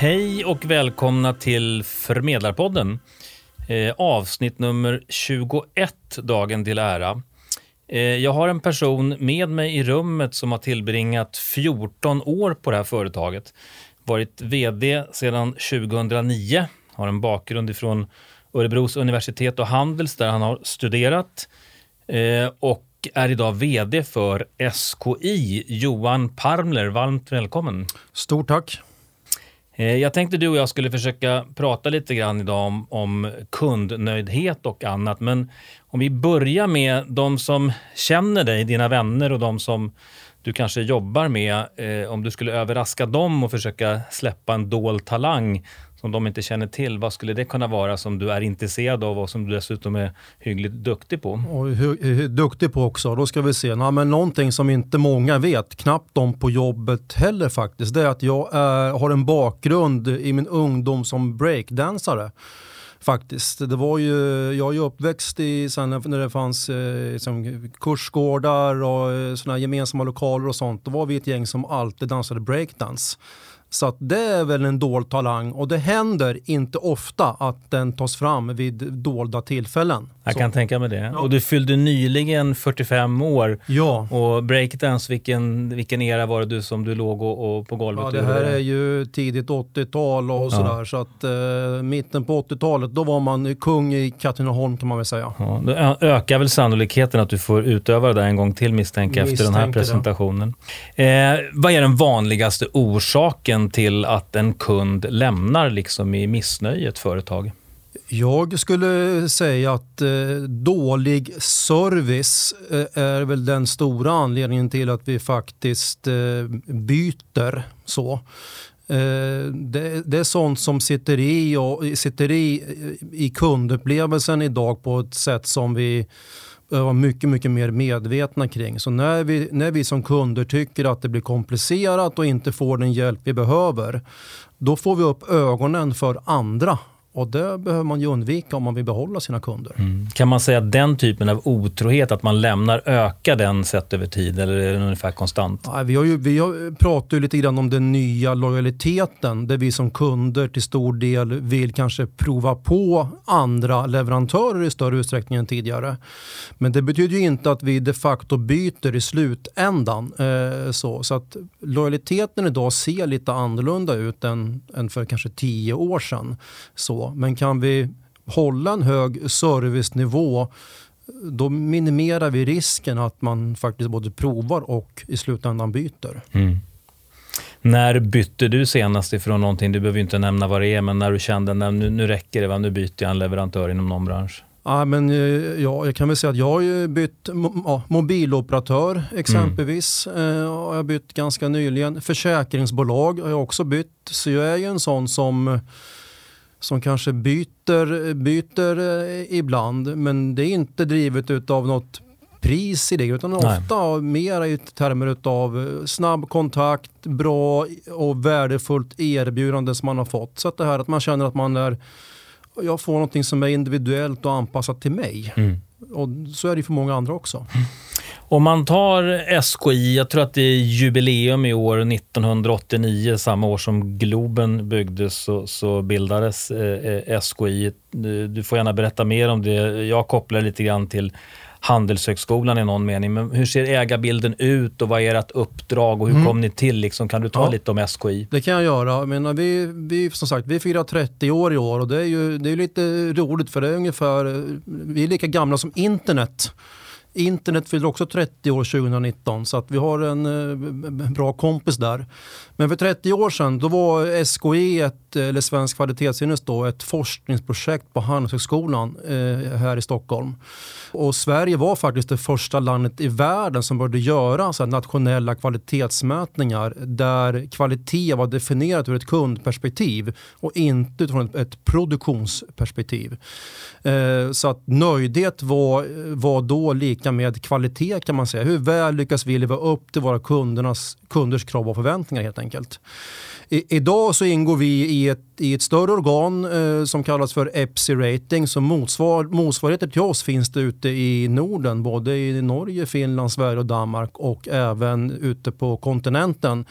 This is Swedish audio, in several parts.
Hej och välkomna till Förmedlarpodden. Eh, avsnitt nummer 21, dagen till ära. Eh, jag har en person med mig i rummet som har tillbringat 14 år på det här företaget. Varit VD sedan 2009, har en bakgrund ifrån Örebros universitet och Handels där han har studerat eh, och är idag VD för SKI. Johan Parmler, varmt välkommen. Stort tack. Eh, jag tänkte du och jag skulle försöka prata lite grann idag om, om kundnöjdhet och annat. Men om vi börjar med de som känner dig, dina vänner och de som du kanske jobbar med. Eh, om du skulle överraska dem och försöka släppa en dold talang som de inte känner till. Vad skulle det kunna vara som du är intresserad av och som du dessutom är hyggligt duktig på? Och hur, hur duktig på också. Då ska vi se. Nej, men någonting som inte många vet, knappt de på jobbet heller faktiskt, det är att jag är, har en bakgrund i min ungdom som breakdansare faktiskt. Det var ju, jag är ju uppväxt i, sen när det fanns eh, liksom, kursgårdar och eh, såna gemensamma lokaler och sånt. Då var vi ett gäng som alltid dansade breakdance. Så det är väl en dold talang och det händer inte ofta att den tas fram vid dolda tillfällen. Jag Så. kan tänka mig det. Ja. Och du fyllde nyligen 45 år. Ja. Och breakdance, vilken, vilken era var det du som du låg och, och på golvet? Ja, det här är ju tidigt 80-tal och sådär. Så att eh, mitten på 80-talet, då var man kung i Katrineholm kan man väl säga. Ja, då ökar väl sannolikheten att du får utöva det där en gång till misstänker efter den här presentationen. Eh, vad är den vanligaste orsaken till att en kund lämnar liksom i missnöje ett företag? Jag skulle säga att eh, dålig service eh, är väl den stora anledningen till att vi faktiskt eh, byter så. Eh, det, det, är sånt som sitter i, och, sitter i, i kundupplevelsen idag på ett sätt som vi Eh, vara mycket, mycket mer medvetna kring. Så när vi, när vi som kunder tycker att det blir komplicerat och inte får den hjälp vi behöver, då får vi upp ögonen för andra och det behöver man ju undvika om man vill behålla sina kunder. Mm. Kan man säga att den typen av otrohet, att man lämnar, ökar den sett över tid eller är den ungefär konstant? Nej, vi, har ju, vi har pratat ju lite grann om den nya lojaliteten där vi som kunder till stor del vill kanske prova på andra leverantörer i större utsträckning än tidigare. Men det betyder ju inte att vi de facto byter i slutändan. Eh, så, så att lojaliteten idag ser lite annorlunda ut än, än för kanske tio år sedan. Så, men kan vi hålla en hög servicenivå då minimerar vi risken att man faktiskt både provar och i slutändan byter. Mm. När bytte du senast ifrån någonting, du behöver inte nämna vad det är, men när du kände att nu, nu räcker det, va? nu byter jag en leverantör inom någon bransch? Ja, men, eh, ja, jag kan väl säga att jag har bytt ja, mobiloperatör exempelvis. Mm. Eh, har jag bytt ganska nyligen. Försäkringsbolag har jag också bytt. Så jag är ju en sån som som kanske byter, byter eh, ibland men det är inte drivet av något pris i det utan Nej. ofta mer i termer av eh, snabb kontakt, bra och värdefullt erbjudande som man har fått. Så att det här att man känner att man är jag får någonting som är individuellt och anpassat till mig. Mm. Och så är det för många andra också. Om man tar SKI, jag tror att det är jubileum i år, 1989, samma år som Globen byggdes, så, så bildades eh, eh SKI. Du får gärna berätta mer om det. Jag kopplar lite grann till Handelshögskolan i någon mening. Men hur ser ägarbilden ut och vad är ert uppdrag och hur mm. kom ni till? Liksom, kan du ta ja, lite om SKI? Det kan jag göra. Jag menar, vi, vi, som sagt, vi firar 30 år i år och det är ju det är lite roligt för det är ungefär, vi är lika gamla som internet. Internet fyller också 30 år 2019 så att vi har en eh, bra kompis där. Men för 30 år sedan då var SKI, ett, eller Svensk kvalitetsenhet, då, ett forskningsprojekt på Handelshögskolan eh, här i Stockholm. Och Sverige var faktiskt det första landet i världen som började göra så nationella kvalitetsmätningar där kvalitet var definierat ur ett kundperspektiv och inte utifrån ett, ett produktionsperspektiv. Eh, så att nöjdhet var, var då lika med kvalitet kan man säga. Hur väl lyckas vi leva upp till våra kundernas, kunders krav och förväntningar helt enkelt. I, idag så ingår vi i ett, i ett större organ eh, som kallas för EPSI Rating. Så motsvar, motsvarigheter till oss finns det ute i Norden, både i Norge, Finland, Sverige och Danmark och även ute på kontinenten.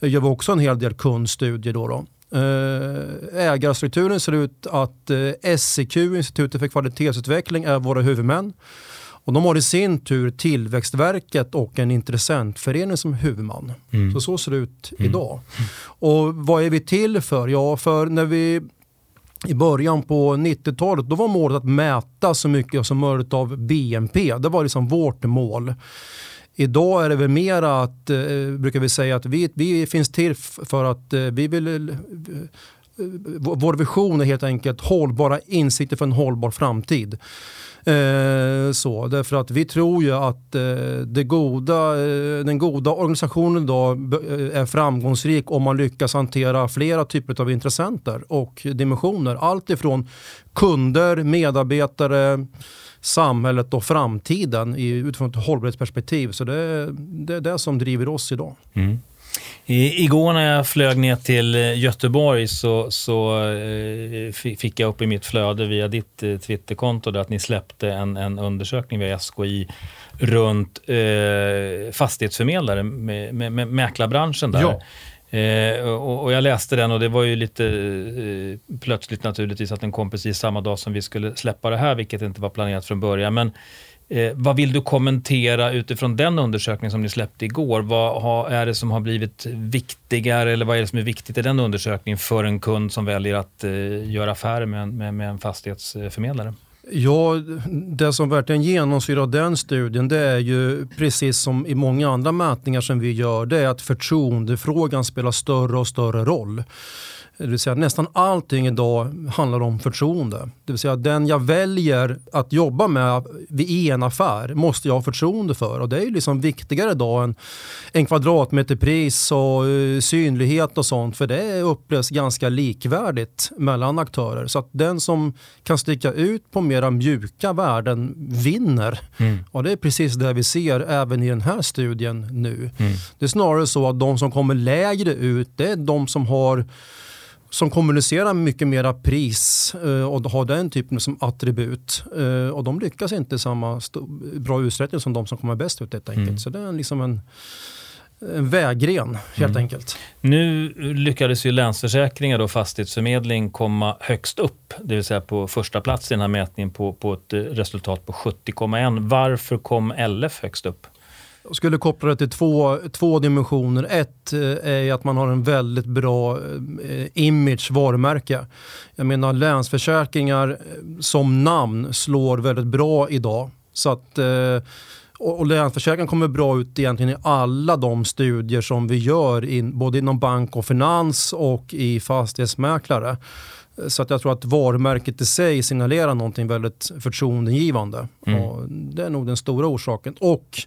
Eh, gör vi också en hel del kundstudier. Då, då. Eh, ägarstrukturen ser ut att eh, SEQ, Institutet för kvalitetsutveckling, är våra huvudmän. Och de har i sin tur Tillväxtverket och en intressentförening som huvudman. Mm. Så så ser det ut mm. idag. Och vad är vi till för? Ja, för när vi i början på 90-talet då var målet att mäta så mycket som möjligt av BNP. Det var liksom vårt mål. Idag är det väl mer att, eh, brukar vi säga, att vi, vi finns till för att eh, vi vill eh, vår vision är helt enkelt hållbara insikter för en hållbar framtid. Eh, så, därför att vi tror ju att eh, det goda, eh, den goda organisationen idag eh, är framgångsrik om man lyckas hantera flera typer av intressenter och dimensioner. Allt ifrån kunder, medarbetare, samhället och framtiden utifrån ett hållbarhetsperspektiv. Så det, det är det som driver oss idag. Mm. I, igår när jag flög ner till eh, Göteborg så, så eh, fick jag upp i mitt flöde via ditt eh, Twitterkonto att ni släppte en, en undersökning via SKI runt eh, fastighetsförmedlare med, med, med mäklarbranschen där. Ja. Eh, och, och, jag läste den och det var ju lite eh, plötsligt naturligtvis att den kom precis samma dag som vi skulle släppa det här, vilket inte var planerat från början. Men Eh, vad vill du kommentera utifrån den undersökning som ni släppte igår? Vad ha, är det som har blivit viktigare eller vad är det som är viktigt i den undersökningen för en kund som väljer att eh, göra affärer med, med, med en fastighetsförmedlare? Ja, det som verkligen genomsyrar den studien det är ju precis som i många andra mätningar som vi gör, det är att förtroendefrågan spelar större och större roll. Det vill säga nästan allting idag handlar om förtroende. Det vill säga den jag väljer att jobba med i en affär måste jag ha förtroende för. Och det är liksom viktigare idag än en kvadratmeterpris och uh, synlighet och sånt. För det upplevs ganska likvärdigt mellan aktörer. Så att den som kan sticka ut på mera mjuka värden vinner. Mm. Och det är precis det vi ser även i den här studien nu. Mm. Det är snarare så att de som kommer lägre ut det är de som har som kommunicerar mycket mera pris eh, och har den typen som attribut. Eh, och de lyckas inte i samma bra utsträckning som de som kommer bäst ut helt enkelt. Mm. Så det är liksom en, en vägren helt mm. enkelt. Nu lyckades ju Länsförsäkringar och Fastighetsförmedling komma högst upp, det vill säga på första plats i den här mätningen på, på ett resultat på 70,1. Varför kom LF högst upp? Jag skulle koppla det till två, två dimensioner. Ett eh, är att man har en väldigt bra eh, image, varumärke. Jag menar Länsförsäkringar eh, som namn slår väldigt bra idag. Så att, och Länsförsäkringar kommer bra ut egentligen i alla de studier som vi gör, in, både inom bank och finans och i fastighetsmäklare. Så att jag tror att varumärket i sig signalerar någonting väldigt förtroendegivande. Mm. Och det är nog den stora orsaken. Och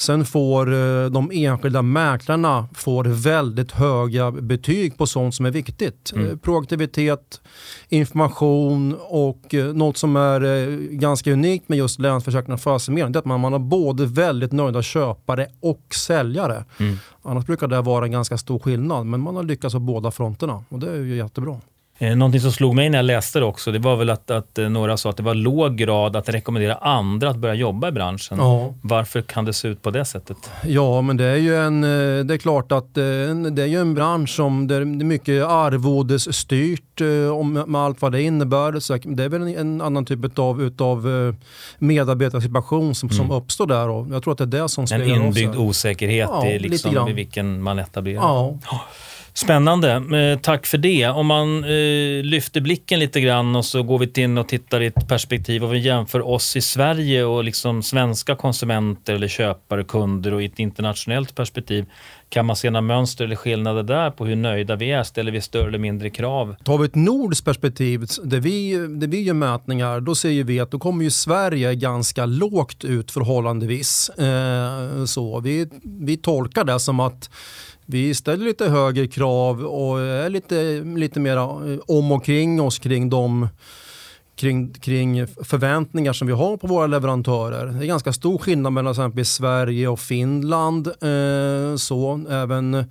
Sen får eh, de enskilda mäklarna får väldigt höga betyg på sånt som är viktigt. Mm. Eh, proaktivitet, information och eh, något som är ganska unikt med just Länsförsäkringar och Fastighetsförmedling är att man, man har både väldigt nöjda köpare och säljare. Mm. Annars brukar det vara en ganska stor skillnad men man har lyckats på båda fronterna och det är ju jättebra. Eh, någonting som slog mig när jag läste det också, det var väl att, att eh, några sa att det var låg grad att rekommendera andra att börja jobba i branschen. Ja. Varför kan det se ut på det sättet? Ja, men det är ju en, eh, det är klart att det är ju en bransch som det är mycket arvodesstyrt med allt vad det innebär. Så det är väl en annan typ av utav medarbetarsituation som, mm. som uppstår där och jag tror att det är det som En inbyggd osäkerhet ja, i liksom, vilken man etablerar. Ja. Spännande. Eh, tack för det. Om man eh, lyfter blicken lite grann och så går vi in och tittar i ett perspektiv och vi jämför oss i Sverige och liksom svenska konsumenter eller köpare, kunder och i ett internationellt perspektiv. Kan man se några mönster eller skillnader där på hur nöjda vi är? Ställer vi större eller mindre krav? Tar vi ett nordiskt perspektiv, där vi, där vi gör mätningar, då ser vi att då kommer ju Sverige ganska lågt ut förhållandevis. Eh, så vi, vi tolkar det som att vi ställer lite högre krav och är lite, lite mer eh, om och kring oss kring de kring, kring förväntningar som vi har på våra leverantörer. Det är ganska stor skillnad mellan exempelvis Sverige och Finland. Eh, så även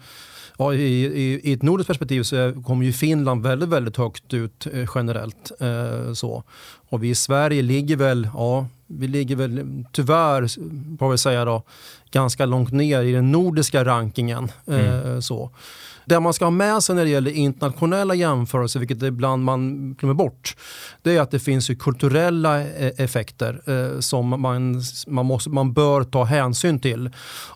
ja, i, i, i, ett nordiskt perspektiv så kommer ju Finland väldigt, väldigt högt ut eh, generellt. Eh, så. Och vi i Sverige ligger väl, ja, vi ligger väl tyvärr, får vi säga då, ganska långt ner i den nordiska rankingen. Mm. Eh, så. Det man ska ha med sig när det gäller internationella jämförelser, vilket ibland man glömmer bort, det är att det finns ju kulturella eh, effekter eh, som man, man, måste, man bör ta hänsyn till.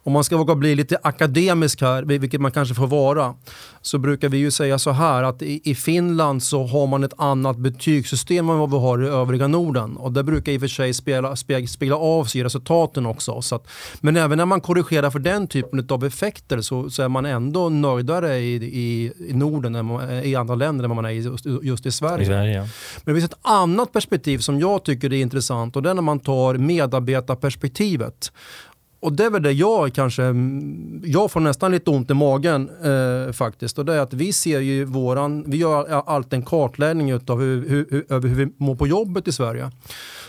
Om man ska våga bli lite akademisk här, vilket man kanske får vara, så brukar vi ju säga så här att i, i Finland så har man ett annat betygssystem än vad vi har i övriga Norden. Och det brukar i och för sig spela, spegla, spegla av sig i resultaten också. Så att, men även när man korrigerar för den typen av effekter så, så är man ändå nöjdare i, i, i Norden än i andra länder än vad man är just, just i Sverige. I Sverige ja. Men det finns ett annat perspektiv som jag tycker är intressant och det är när man tar medarbetarperspektivet. Och det är väl det jag kanske, jag får nästan lite ont i magen eh, faktiskt. Och det är att vi ser ju våran, vi gör alltid en kartläggning av hur, hur, över hur vi mår på jobbet i Sverige.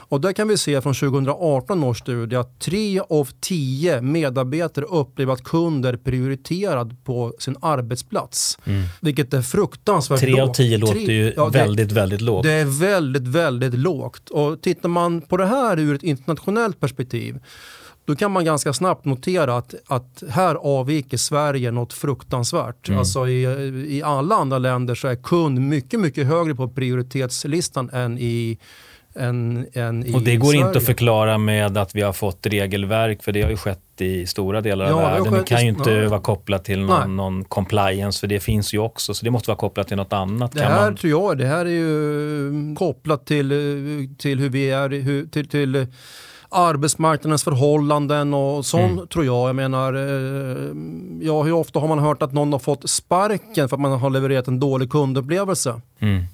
Och där kan vi se från 2018 års studie att tre av tio medarbetare upplever att kunder prioriterad på sin arbetsplats. Mm. Vilket är fruktansvärt lågt. Tre av tio låter ju ja, väldigt, det, väldigt lågt. Det är väldigt, väldigt lågt. Och tittar man på det här ur ett internationellt perspektiv då kan man ganska snabbt notera att, att här avviker Sverige något fruktansvärt. Mm. Alltså i, I alla andra länder så är kund mycket, mycket högre på prioritetslistan än i än, än och det går Sverige. inte att förklara med att vi har fått regelverk, för det har ju skett i stora delar av världen. Det kan ju inte nej. vara kopplat till någon, någon, compliance, för det finns ju också. Så det måste vara kopplat till något annat. Det här man... tror jag, det här är ju kopplat till, till hur vi är, hur, till, till arbetsmarknadens förhållanden och sånt mm. tror jag. Jag menar, eh, ja, hur ofta har man hört att någon har fått sparken för att man har levererat en dålig kundupplevelse? Mm.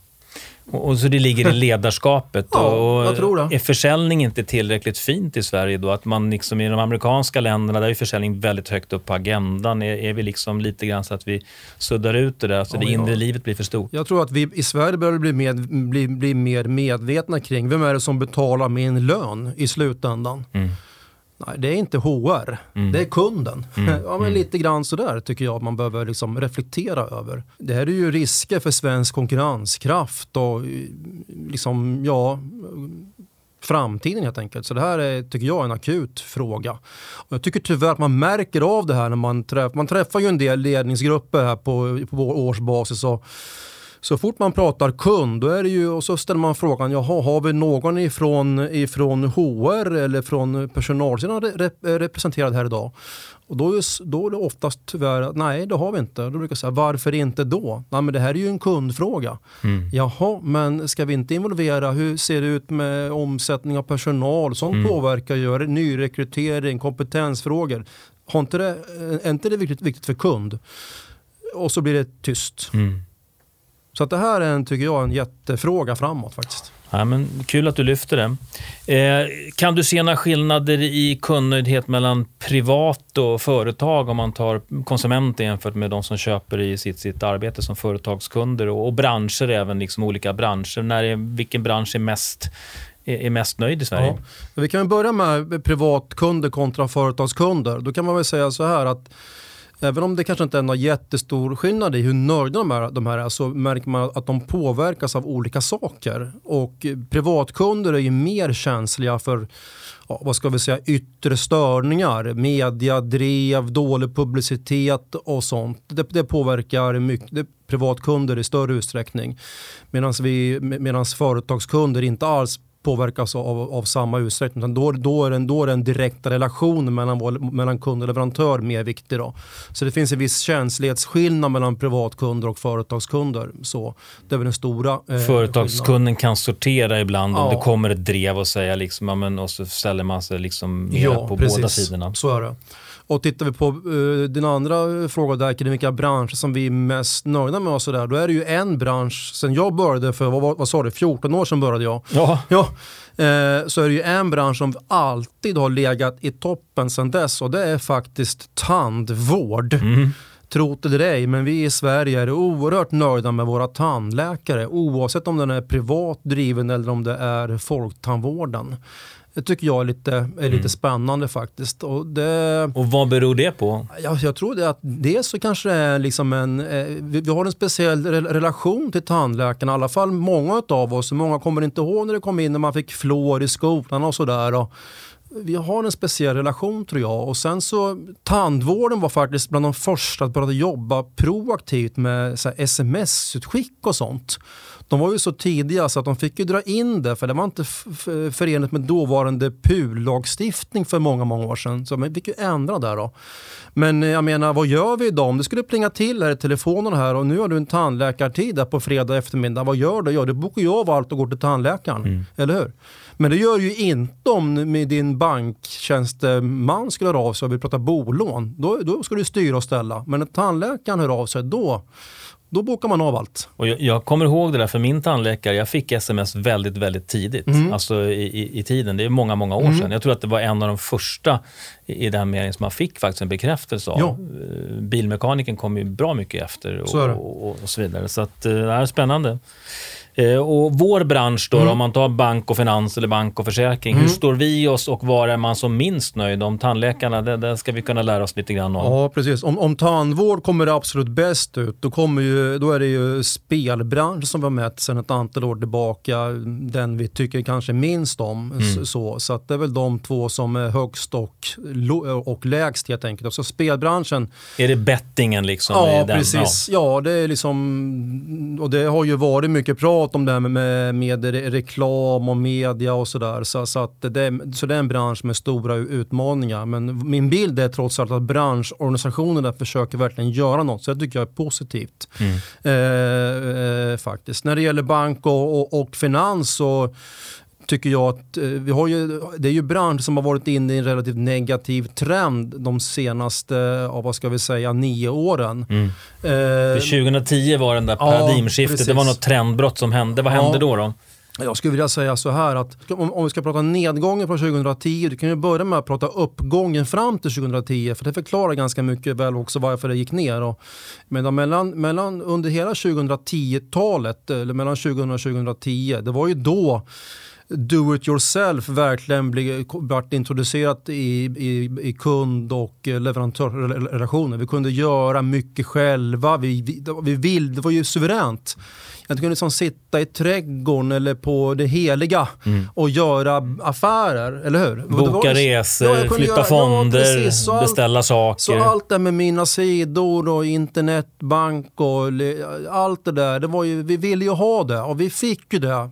Och, så det ligger i ledarskapet. ja, och, jag tror det. Är försäljning inte tillräckligt fint i Sverige då? Att man liksom i de amerikanska länderna, där är försäljning väldigt högt upp på agendan. Är, är vi liksom lite grann så att vi suddar ut det där, så ja, det inre ja. livet blir för stort? Jag tror att vi i Sverige börjar bli, med, bli, bli mer medvetna kring vem är det som betalar min lön i slutändan. Mm. Nej, det är inte HR, mm. det är kunden. Mm. Ja, men mm. lite grann sådär tycker jag att man behöver liksom reflektera över. Det här är ju risker för svensk konkurrenskraft och liksom, ja, framtiden helt enkelt. Så det här är, tycker jag, en akut fråga. Och jag tycker tyvärr att man märker av det här när man träffar, man träffar ju en del ledningsgrupper här på, på årsbasis och så fort man pratar kund, då är det ju, och så ställer man frågan, jaha, har vi någon ifrån, ifrån HR eller från personalsidan rep representerad här idag? Och då är, då är det oftast tyvärr, nej det har vi inte. Då brukar jag säga, varför inte då? Nej men det här är ju en kundfråga. Mm. Jaha, men ska vi inte involvera, hur ser det ut med omsättning av personal? Sånt mm. påverkar ju nyrekrytering, kompetensfrågor. Har inte det, är inte det viktigt, viktigt för kund? Och så blir det tyst. Mm. Så att det här är en, tycker jag, en jättefråga framåt faktiskt. Ja, men kul att du lyfter det. Eh, kan du se några skillnader i kundnöjdhet mellan privat och företag om man tar konsumenter jämfört med de som köper i sitt, sitt arbete som företagskunder och, och branscher även, liksom olika branscher. När är, vilken bransch är mest är mest nöjd i Sverige? Ja. Vi kan börja med privatkunder kontra företagskunder. Då kan man väl säga så här att Även om det kanske inte är någon jättestor skillnad i hur nöjda de de här är så märker man att de påverkas av olika saker. Och privatkunder är ju mer känsliga för ja, vad ska vi säga, yttre störningar, media, drev, dålig publicitet och sånt. Det, det påverkar mycket, det privatkunder i större utsträckning. Medan företagskunder inte alls påverkas av, av samma utsträckning. Utan då, då, är den, då är den direkta relationen mellan, mellan kund och leverantör mer viktig. Då. Så det finns en viss känslighetsskillnad mellan privatkunder och företagskunder. Så det är väl den stora eh, Företagskunden kan sortera ibland ja. om det kommer ett drev och säga liksom, ja, men, och så ställer man sig liksom mer ja, på precis. båda sidorna. Så är det. Och tittar vi på uh, din andra fråga där kring vilka branscher som vi är mest nöjda med och så där, då är det ju en bransch, sen jag började för, vad, vad sa du, 14 år sedan började jag. Ja. ja uh, så är det ju en bransch som alltid har legat i toppen sedan dess och det är faktiskt tandvård. Mm. Tro det eller ej, men vi i Sverige är oerhört nöjda med våra tandläkare oavsett om den är privat driven eller om det är folktandvården. Det tycker jag är lite, är lite mm. spännande faktiskt. Och, det, och vad beror det på? Jag, jag tror det att dels så kanske det är liksom en, eh, vi, vi, har en speciell re relation till tandläkarna, i alla fall många av oss. Många kommer inte ihåg när det kom in när man fick flår i skolan och sådär. Vi har en speciell relation tror jag. Och sen så, tandvården var faktiskt bland de första att börja jobba proaktivt med sms-utskick och sånt. De var ju så tidiga så att de fick ju dra in det för det var inte förenligt med dåvarande PUL-lagstiftning för många, många år sedan. Så man fick ju ändra där då. Men jag menar, vad gör vi idag? Om det skulle plinga till här i telefonen här och nu har du en tandläkartid där på fredag eftermiddag. Vad gör du? Ja, du bokar ju av allt och går till tandläkaren. Mm. Eller hur? Men det gör ju inte om med din banktjänsteman skulle höra av sig och vill prata bolån. Då, då ska du styra och ställa. Men när tandläkaren hör av sig, då då bokar man av allt. Och jag, jag, kommer ihåg det där för min tandläkare, jag fick sms väldigt, väldigt tidigt. Mm. Alltså i, i, i, tiden, det är många, många år mm. sedan. Jag tror att det var en av de första i, i den meningen som man fick faktiskt en bekräftelse av. Ja. Eh, bilmekaniken kom ju bra mycket efter och så, och, och, och så vidare. Så att, eh, det är spännande. Eh, och vår bransch då, mm. om man tar bank och finans eller bank och försäkring. Mm. Hur står vi oss och var är man som minst nöjd? Om tandläkarna, det, det ska vi kunna lära oss lite grann om. Ja, precis. Om, om tandvård kommer det absolut bäst ut, då, kommer ju, då är det ju spelbranschen som vi har mätt sedan ett antal år tillbaka. Den vi tycker kanske minst om. Mm. Så, så att det är väl de två som är högst och, och lägst helt enkelt. Alltså spelbranschen. Är det bettingen liksom? Ja, precis. Ja. ja, det är liksom, och det har ju varit mycket prat prat om det här med, med reklam och media och sådär. Så, så, att det, så det är en bransch med stora utmaningar. Men min bild är trots allt att branschorganisationerna försöker verkligen göra något. Så det tycker jag är positivt. Mm. Eh, eh, faktiskt. När det gäller bank och, och, och finans så tycker jag att eh, vi har ju, det är ju bransch som har varit inne i en relativt negativ trend de senaste, ja, vad ska vi säga, nio åren. Mm. Eh, 2010 var den där paradigmskiftet, ja, det var något trendbrott som hände. Vad hände ja. då? då? Jag skulle vilja säga så här att om, om vi ska prata nedgången från 2010, du kan ju börja med att prata uppgången fram till 2010 för det förklarar ganska mycket väl också varför det gick ner. Och, medan mellan, mellan, under hela 2010-talet, eller mellan 2000 och 2010, det var ju då do it yourself verkligen blivit introducerat i, i, i kund och leverantörrelationer. Vi kunde göra mycket själva. Vi, vi, vi vill, det var ju suveränt. Jag kunde liksom sitta i trädgården eller på det heliga mm. och göra affärer, eller hur? Boka resor, ja, flytta göra, fonder, ja, så beställa allt, saker. Så allt det med mina sidor och internetbank och allt det där. Det var ju, vi ville ju ha det och vi fick ju det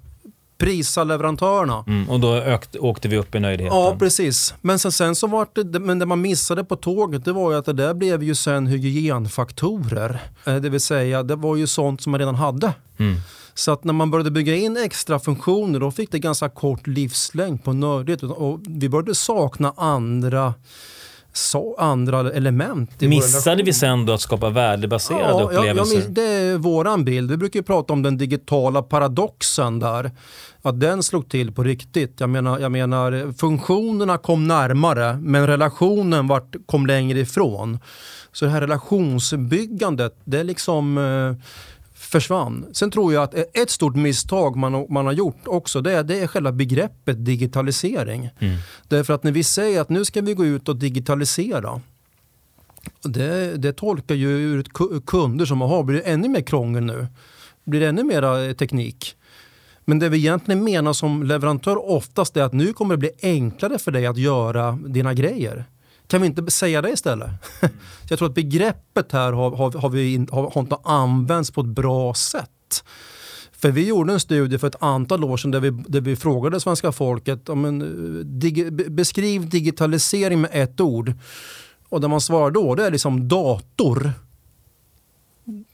prisa leverantörerna. Mm, och då ökt, åkte vi upp i nöjdheten. Ja, precis. Men sen, sen så var det, men det man missade på tåget det var ju att det där blev ju sen hygienfaktorer. Eh, det vill säga, det var ju sånt som man redan hade. Mm. Så att när man började bygga in extra funktioner då fick det ganska kort livslängd på nördigt. Och vi började sakna andra så andra element. Missade vi sen då att skapa värdebaserade ja, upplevelser? Ja, det är våran bild. Vi brukar ju prata om den digitala paradoxen där. Att den slog till på riktigt. Jag menar, jag menar funktionerna kom närmare men relationen vart, kom längre ifrån. Så det här relationsbyggandet, det är liksom eh, försvann. Sen tror jag att ett stort misstag man, man har gjort också det är, det är själva begreppet digitalisering. Mm. Därför att när vi säger att nu ska vi gå ut och digitalisera det, det tolkar ju ur kunder som har blir det ännu mer krångel nu? Blir det ännu mer teknik? Men det vi egentligen menar som leverantör oftast är att nu kommer det bli enklare för dig att göra dina grejer. Kan vi inte säga det istället? Mm. jag tror att begreppet här har, har, har, vi, har, har inte använts på ett bra sätt. För vi gjorde en studie för ett antal år sedan där vi, där vi frågade svenska folket om en, eh, dig, beskriv digitalisering med ett ord. Och det man svarar då det är liksom dator.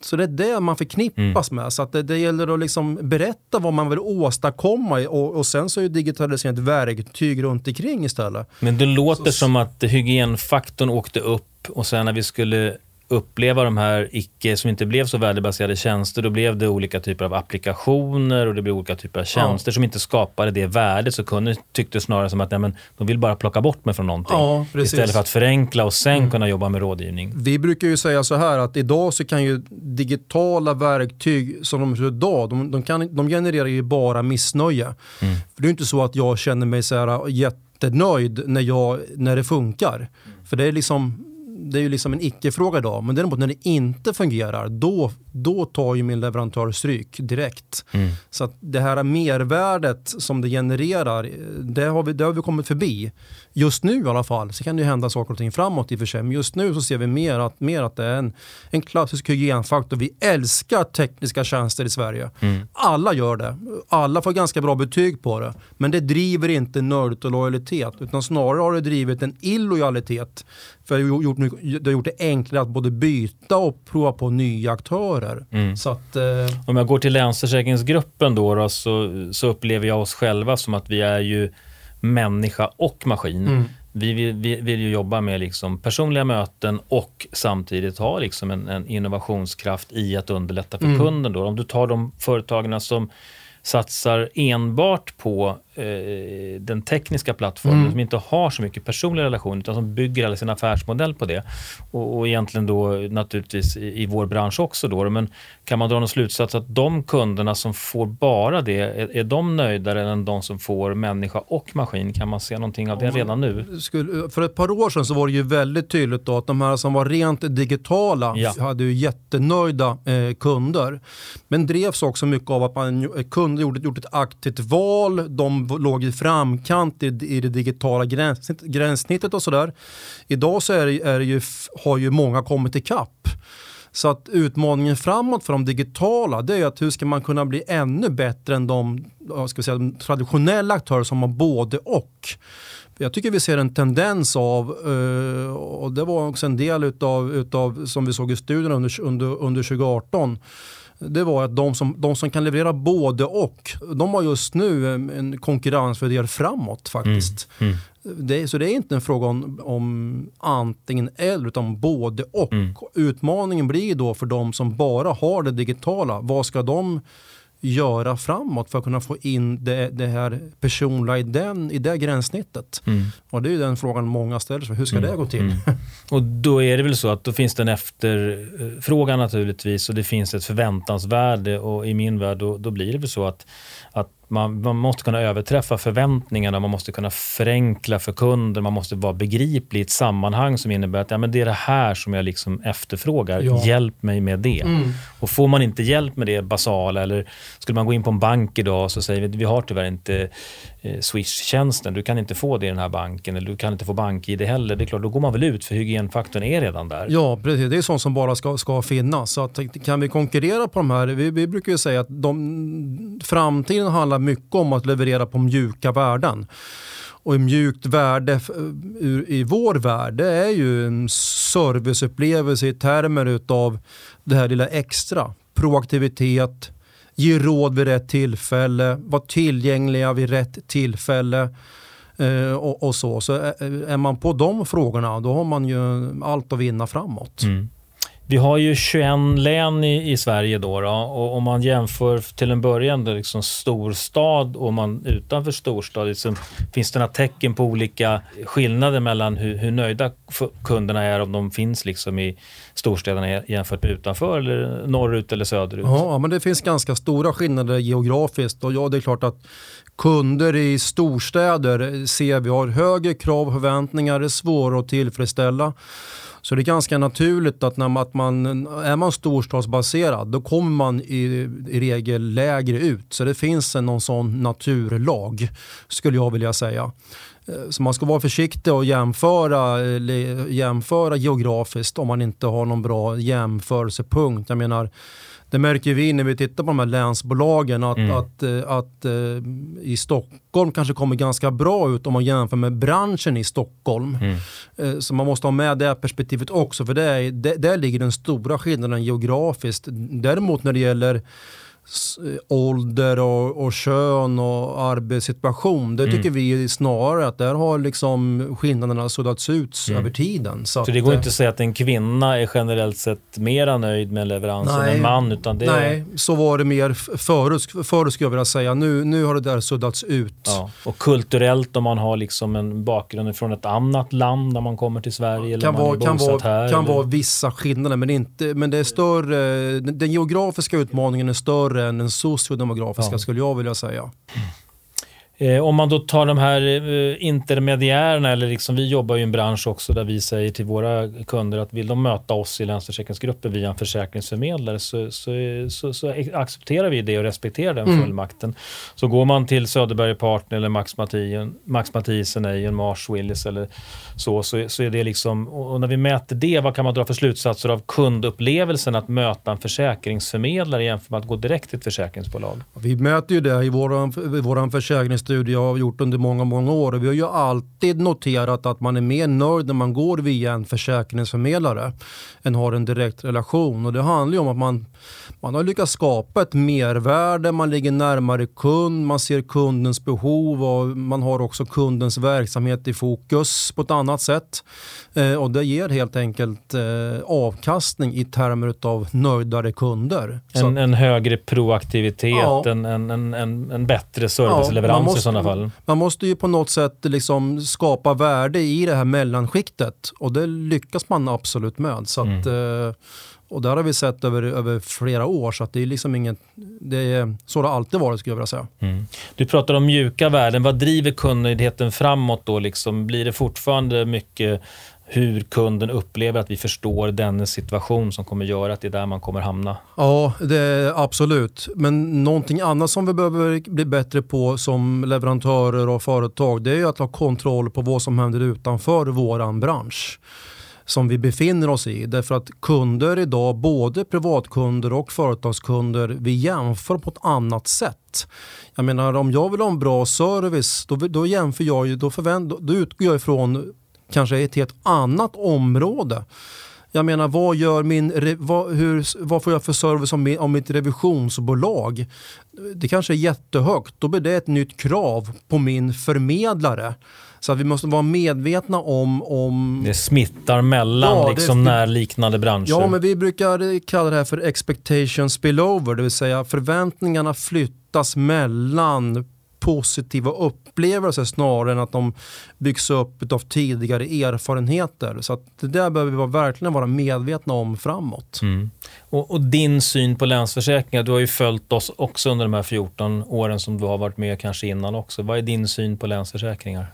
Så det är det man förknippas mm. med. Så att det, det gäller att liksom berätta vad man vill åstadkomma och, och sen så är digitalisering ett verktyg runt omkring istället. Men det låter så, som att hygienfaktorn åkte upp och sen när vi skulle uppleva de här icke, som inte blev så värdebaserade tjänster, då blev det olika typer av applikationer och det blev olika typer av tjänster ja. som inte skapade det värdet. Så kunden tyckte snarare som att nej, men, de vill bara plocka bort mig från någonting. Ja, istället för att förenkla och sen mm. kunna jobba med rådgivning. Vi brukar ju säga så här att idag så kan ju digitala verktyg som de ser idag, de, de, kan, de genererar ju bara missnöje. Mm. För det är inte så att jag känner mig så här jättenöjd när, jag, när det funkar. Mm. För det är liksom det är ju liksom en icke-fråga idag. Men däremot när det inte fungerar, då, då tar ju min leverantör stryk direkt. Mm. Så att det här mervärdet som det genererar, det har, vi, det har vi kommit förbi. Just nu i alla fall, så kan det hända saker och ting framåt i och för sig. Men just nu så ser vi mer att, mer att det är en, en klassisk hygienfaktor. Vi älskar tekniska tjänster i Sverige. Mm. Alla gör det. Alla får ganska bra betyg på det. Men det driver inte nörd och lojalitet. Utan snarare har det drivit en illojalitet. För det har gjort det enklare att både byta och prova på nya aktörer. Mm. Så att, eh... Om jag går till Länsförsäkringsgruppen då, då så, så upplever jag oss själva som att vi är ju människa och maskin. Mm. Vi vill, vi vill ju jobba med liksom personliga möten och samtidigt ha liksom en, en innovationskraft i att underlätta för mm. kunden. Då. Om du tar de företagen som satsar enbart på eh, den tekniska plattformen, mm. som inte har så mycket personlig relation, utan som bygger hela sin affärsmodell på det. Och, och egentligen då naturligtvis i, i vår bransch också. Då, men kan man dra någon slutsats att de kunderna som får bara det, är, är de nöjdare än de som får människa och maskin? Kan man se någonting av det redan nu? Skulle, för ett par år sedan så var det ju väldigt tydligt då att de här som var rent digitala ja. hade ju jättenöjda eh, kunder. Men drevs också mycket av att man kunde gjort, gjort ett aktivt val, de låg i framkant i, i det digitala gräns, gränssnittet och sådär. Idag så är, är ju, har ju många kommit ikapp. Så att utmaningen framåt för de digitala det är att hur ska man kunna bli ännu bättre än de, ska säga, de traditionella aktörer som har både och. Jag tycker vi ser en tendens av, eh, och det var också en del utav, utav som vi såg i studien under, under, under 2018, det var att de som, de som kan leverera både och, de har just nu en konkurrensfördel framåt faktiskt. Mm. Mm. Det, så det är inte en fråga om, om antingen eller utan både och. Mm. Utmaningen blir då för de som bara har det digitala, vad ska de göra framåt för att kunna få in det, det här personliga i, den, i det gränssnittet? Mm. Och det är den frågan många ställer sig. Hur ska mm. det gå till? Mm. Och då är det väl så att då finns det en efterfrågan naturligtvis och det finns ett förväntansvärde och i min värld då, då blir det väl så att, att man, man, måste kunna överträffa förväntningarna, man måste kunna förenkla för kunder, man måste vara begriplig i ett sammanhang som innebär att ja, men det är det här som jag liksom efterfrågar. Ja. Hjälp mig med det. Mm. Och får man inte hjälp med det basala eller skulle man gå in på en bank idag så säger vi vi har tyvärr inte eh, Swish-tjänsten. Du kan inte få det i den här banken eller du kan inte få bank-id heller. Det är klart, då går man väl ut för hygienfaktorn är redan där. Ja, precis. Det är sånt som bara ska, ska finnas. Så att, kan vi konkurrera på de här, vi, vi brukar ju säga att de, framtiden handlar mycket om att leverera på mjuka värden. Och mjukt värde i vår värld det är ju en serviceupplevelse i termer utav det här lilla extra. Proaktivitet, ge råd vid rätt tillfälle, vara tillgängliga vid rätt tillfälle. Eh, och, och, så. Så eh, eh, är man på de frågorna då har man ju allt att vinna framåt. Mm. Vi har ju 21 län i, i Sverige då, då, och om man jämför till en början då, liksom storstad och man utanför storstad, liksom, finns det några tecken på olika skillnader mellan hur, hur nöjda kunderna är om de finns liksom i storstäderna jämfört med utanför eller norrut eller söderut? Ja, men det finns ganska stora skillnader geografiskt och ja, det är klart att kunder i storstäder ser vi har högre krav och förväntningar, är svåra att tillfredsställa. Så det är ganska naturligt att när man, att man, är man storstadsbaserad då kommer man i, i regel lägre ut. Så det finns en någon sån naturlag skulle jag vilja säga. Eh, så man ska vara försiktig och jämföra, eh, jämföra geografiskt om man inte har någon bra jämförelsepunkt. Jag menar, det märker vi när vi tittar på de här länsbolagen att, mm. att, att, att uh, i Stockholm kanske kommer ganska bra ut om man jämför med branschen i Stockholm. Mm. Uh, så man måste ha med det perspektivet också för det är, det, där ligger den stora skillnaden geografiskt. Däremot när det gäller Eh, ålder och, och kön och arbetssituation. Det mm. tycker vi snarare att där har liksom skillnaderna suddats ut mm. över tiden. Så, så det går att, inte att säga att en kvinna är generellt sett mera nöjd med leveransen än en man? Utan det nej, så var det mer förut, förut skulle jag vilja säga. Nu, nu har det där suddats ut. Ja. Och kulturellt om man har liksom en bakgrund från ett annat land när man kommer till Sverige? Kan, eller vara, kan, vara, här, kan vara vissa skillnader men, inte, men det är större, den geografiska utmaningen är större större än den sociodemografiska ja. skulle jag vilja säga. Eh, om man då tar de här eh, intermediärerna, eller liksom, vi jobbar ju i en bransch också där vi säger till våra kunder att vill de möta oss i Länsförsäkringsgruppen via en försäkringsförmedlare så, så, så, så accepterar vi det och respekterar den mm. fullmakten. Så går man till Söderberg Partner eller Max, Mathien, Max Mathisen, Ejen, Mars, Willis eller så, så, så är det liksom, och när vi mäter det, vad kan man dra för slutsatser av kundupplevelsen att möta en försäkringsförmedlare jämfört med att gå direkt till ett försäkringsbolag? Vi mäter ju det i vår studie jag har gjort under många, många år. Vi har ju alltid noterat att man är mer nöjd när man går via en försäkringsförmedlare än har en direkt relation. Och det handlar ju om att man, man har lyckats skapa ett mervärde, man ligger närmare kund, man ser kundens behov och man har också kundens verksamhet i fokus på ett annat sätt. Eh, och det ger helt enkelt eh, avkastning i termer av nöjdare kunder. En, en högre proaktivitet, ja. en, en, en, bättre serviceleverans ja, i sådana fall. Man måste ju på något sätt liksom skapa värde i det här mellanskiktet och det lyckas man absolut med. Så att, mm. Och där har vi sett över, över flera år så att det är liksom inget, det är, så det alltid varit skulle jag vilja säga. Mm. Du pratar om mjuka värden. Vad driver kundnöjdheten framåt då? Liksom? Blir det fortfarande mycket hur kunden upplever att vi förstår dennes situation som kommer göra att det är där man kommer hamna? Ja, det är absolut. Men någonting annat som vi behöver bli bättre på som leverantörer och företag det är att ha kontroll på vad som händer utanför våran bransch som vi befinner oss i. Därför att kunder idag, både privatkunder och företagskunder, vi jämför på ett annat sätt. Jag menar om jag vill ha en bra service då, då jämför jag ju, då, förvänt, då, utgår jag ifrån kanske ett helt annat område. Jag menar, vad, gör min, vad, hur, vad får jag för service om, om mitt revisionsbolag? Det kanske är jättehögt. Då blir det ett nytt krav på min förmedlare. Så att vi måste vara medvetna om... om det smittar mellan ja, liksom det, närliknande branscher. Ja, men vi brukar kalla det här för expectation spillover, det vill säga förväntningarna flyttas mellan positiva upplevelser snarare än att de byggs upp av tidigare erfarenheter. Så det där behöver vi verkligen vara medvetna om framåt. Mm. Och, och, din syn på Länsförsäkringar, du har ju följt oss också under de här 14 åren som du har varit med kanske innan också. Vad är din syn på Länsförsäkringar?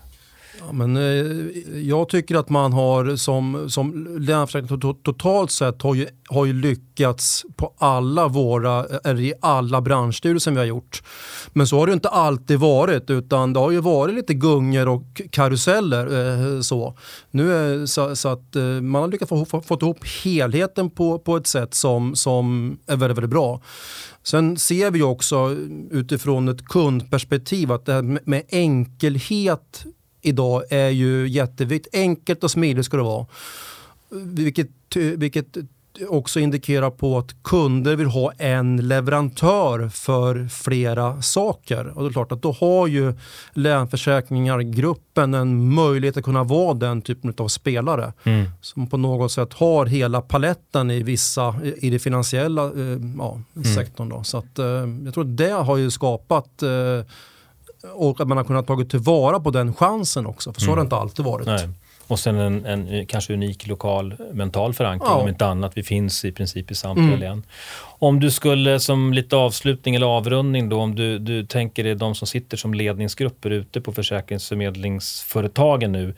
Ja, men, eh, jag tycker att man har som, som Länsförsäkringar totalt sett har ju, har ju lyckats på alla våra, eh, eller i alla branschstudier som vi har gjort. Men så har det inte alltid varit utan det har ju varit lite gungor och karuseller. Eh, så. Nu är, så, så, att eh, man har lyckats få, få, få ihop helheten på, på ett sätt som, som är väldigt, väldigt bra. Sen ser vi också utifrån ett kundperspektiv att det här med enkelhet idag är ju jätteviktigt. Enkelt och smidigt ska det vara. Vilket, vilket också indikerar på att kunder vill ha en leverantör för flera saker. Och det är klart att då har ju Länsförsäkringar-gruppen en möjlighet att kunna vara den typen av spelare. Mm. Som på något sätt har hela paletten i vissa, i det finansiella eh, ja, mm. sektorn. Då. Så att, eh, jag tror att det har ju skapat eh, och att man har kunnat tagit tillvara på den chansen också. För så mm. har det inte alltid varit. Nej. Och sen en, en, kanske unik lokal mental förankring ja. om inte annat. Vi finns i princip i samtliga mm. län. Om du skulle som lite avslutning eller avrundning då, om du, du tänker dig de som sitter som ledningsgrupper ute på försäkringsförmedlingsföretagen nu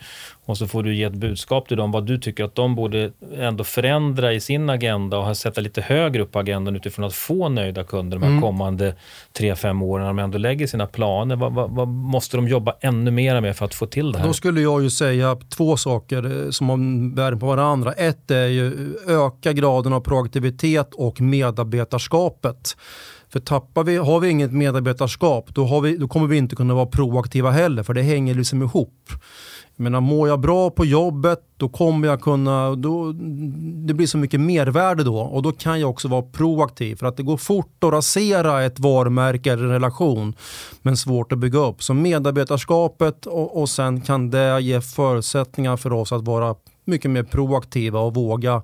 och så får du ge ett budskap till dem vad du tycker att de borde ändå förändra i sin agenda och sätta lite högre upp på agendan utifrån att få nöjda kunder de här mm. kommande tre fem åren när de ändå lägger sina planer. Vad, vad, vad, måste de jobba ännu mer med för att få till det här? Då skulle jag ju säga två saker eh, som värde på varandra. Ett är ju öka graden av proaktivitet och medarbetarskapet. För tappar vi, har vi inget medarbetarskap då, vi, då kommer vi inte kunna vara proaktiva heller för det hänger liksom ihop. Jag menar, mår jag bra på jobbet då kommer jag kunna, då, det blir så mycket mervärde då och då kan jag också vara proaktiv för att det går fort att rasera ett varumärke eller en relation men svårt att bygga upp. Så medarbetarskapet och, och sen kan det ge förutsättningar för oss att vara mycket mer proaktiva och våga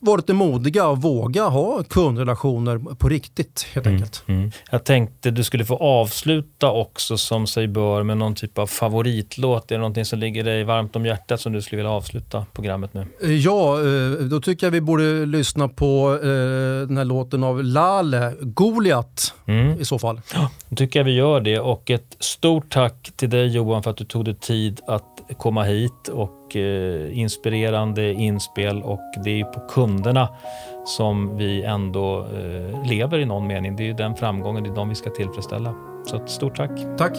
vara lite modiga och våga ha kundrelationer på riktigt helt enkelt. Mm. Jag tänkte du skulle få avsluta också som sig bör med någon typ av favoritlåt. Är det någonting som ligger dig varmt om hjärtat som du skulle vilja avsluta programmet med? Ja, eh, då tycker jag vi borde lyssna på eh, den här låten av Lale, Goliat Mm. i så fall. Då tycker jag vi gör det och ett stort tack till dig Johan för att du tog dig tid att komma hit och eh, inspirerande inspel och det är på kunderna som vi ändå eh, lever i någon mening. Det är den framgången, det är de vi ska tillfredsställa. Så ett stort tack. Tack!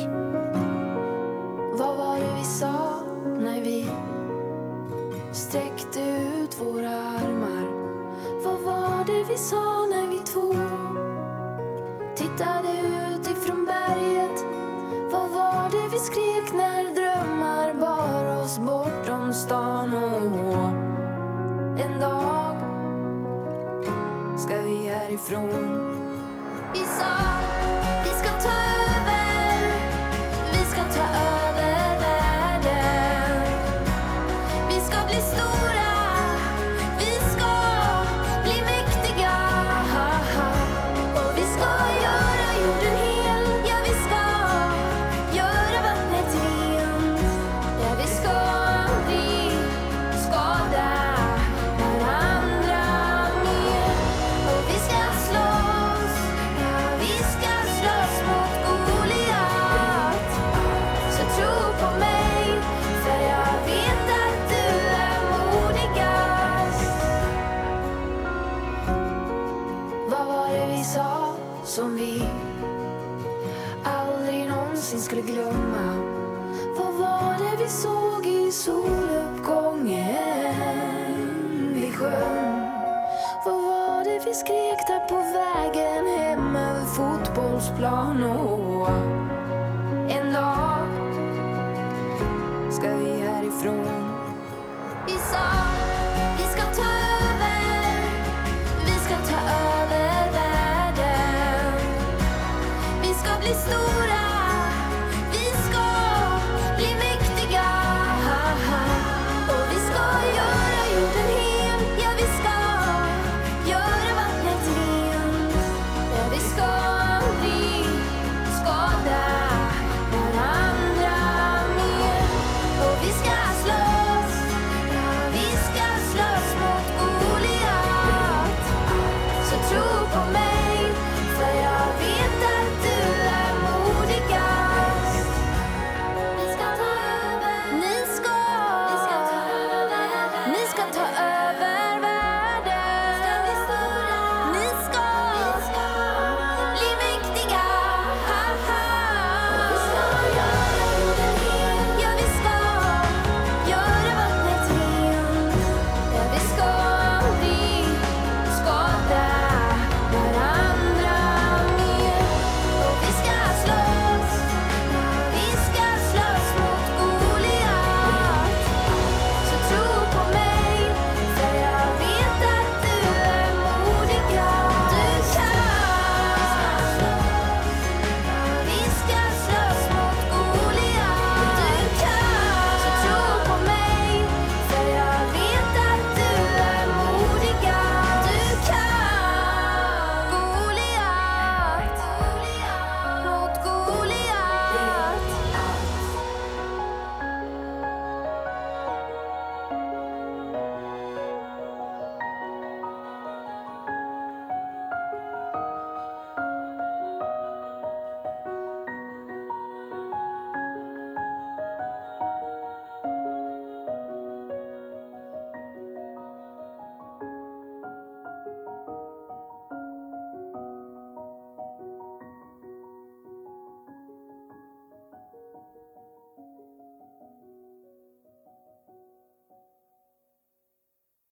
Vad var det vi sa när vi sträckte ut våra armar? Vad var det vi sa när vi två tittade ut ifrån berget? Vad var det vi skrek när oss bortom stan? Och en dag ska vi härifrån. Vi sa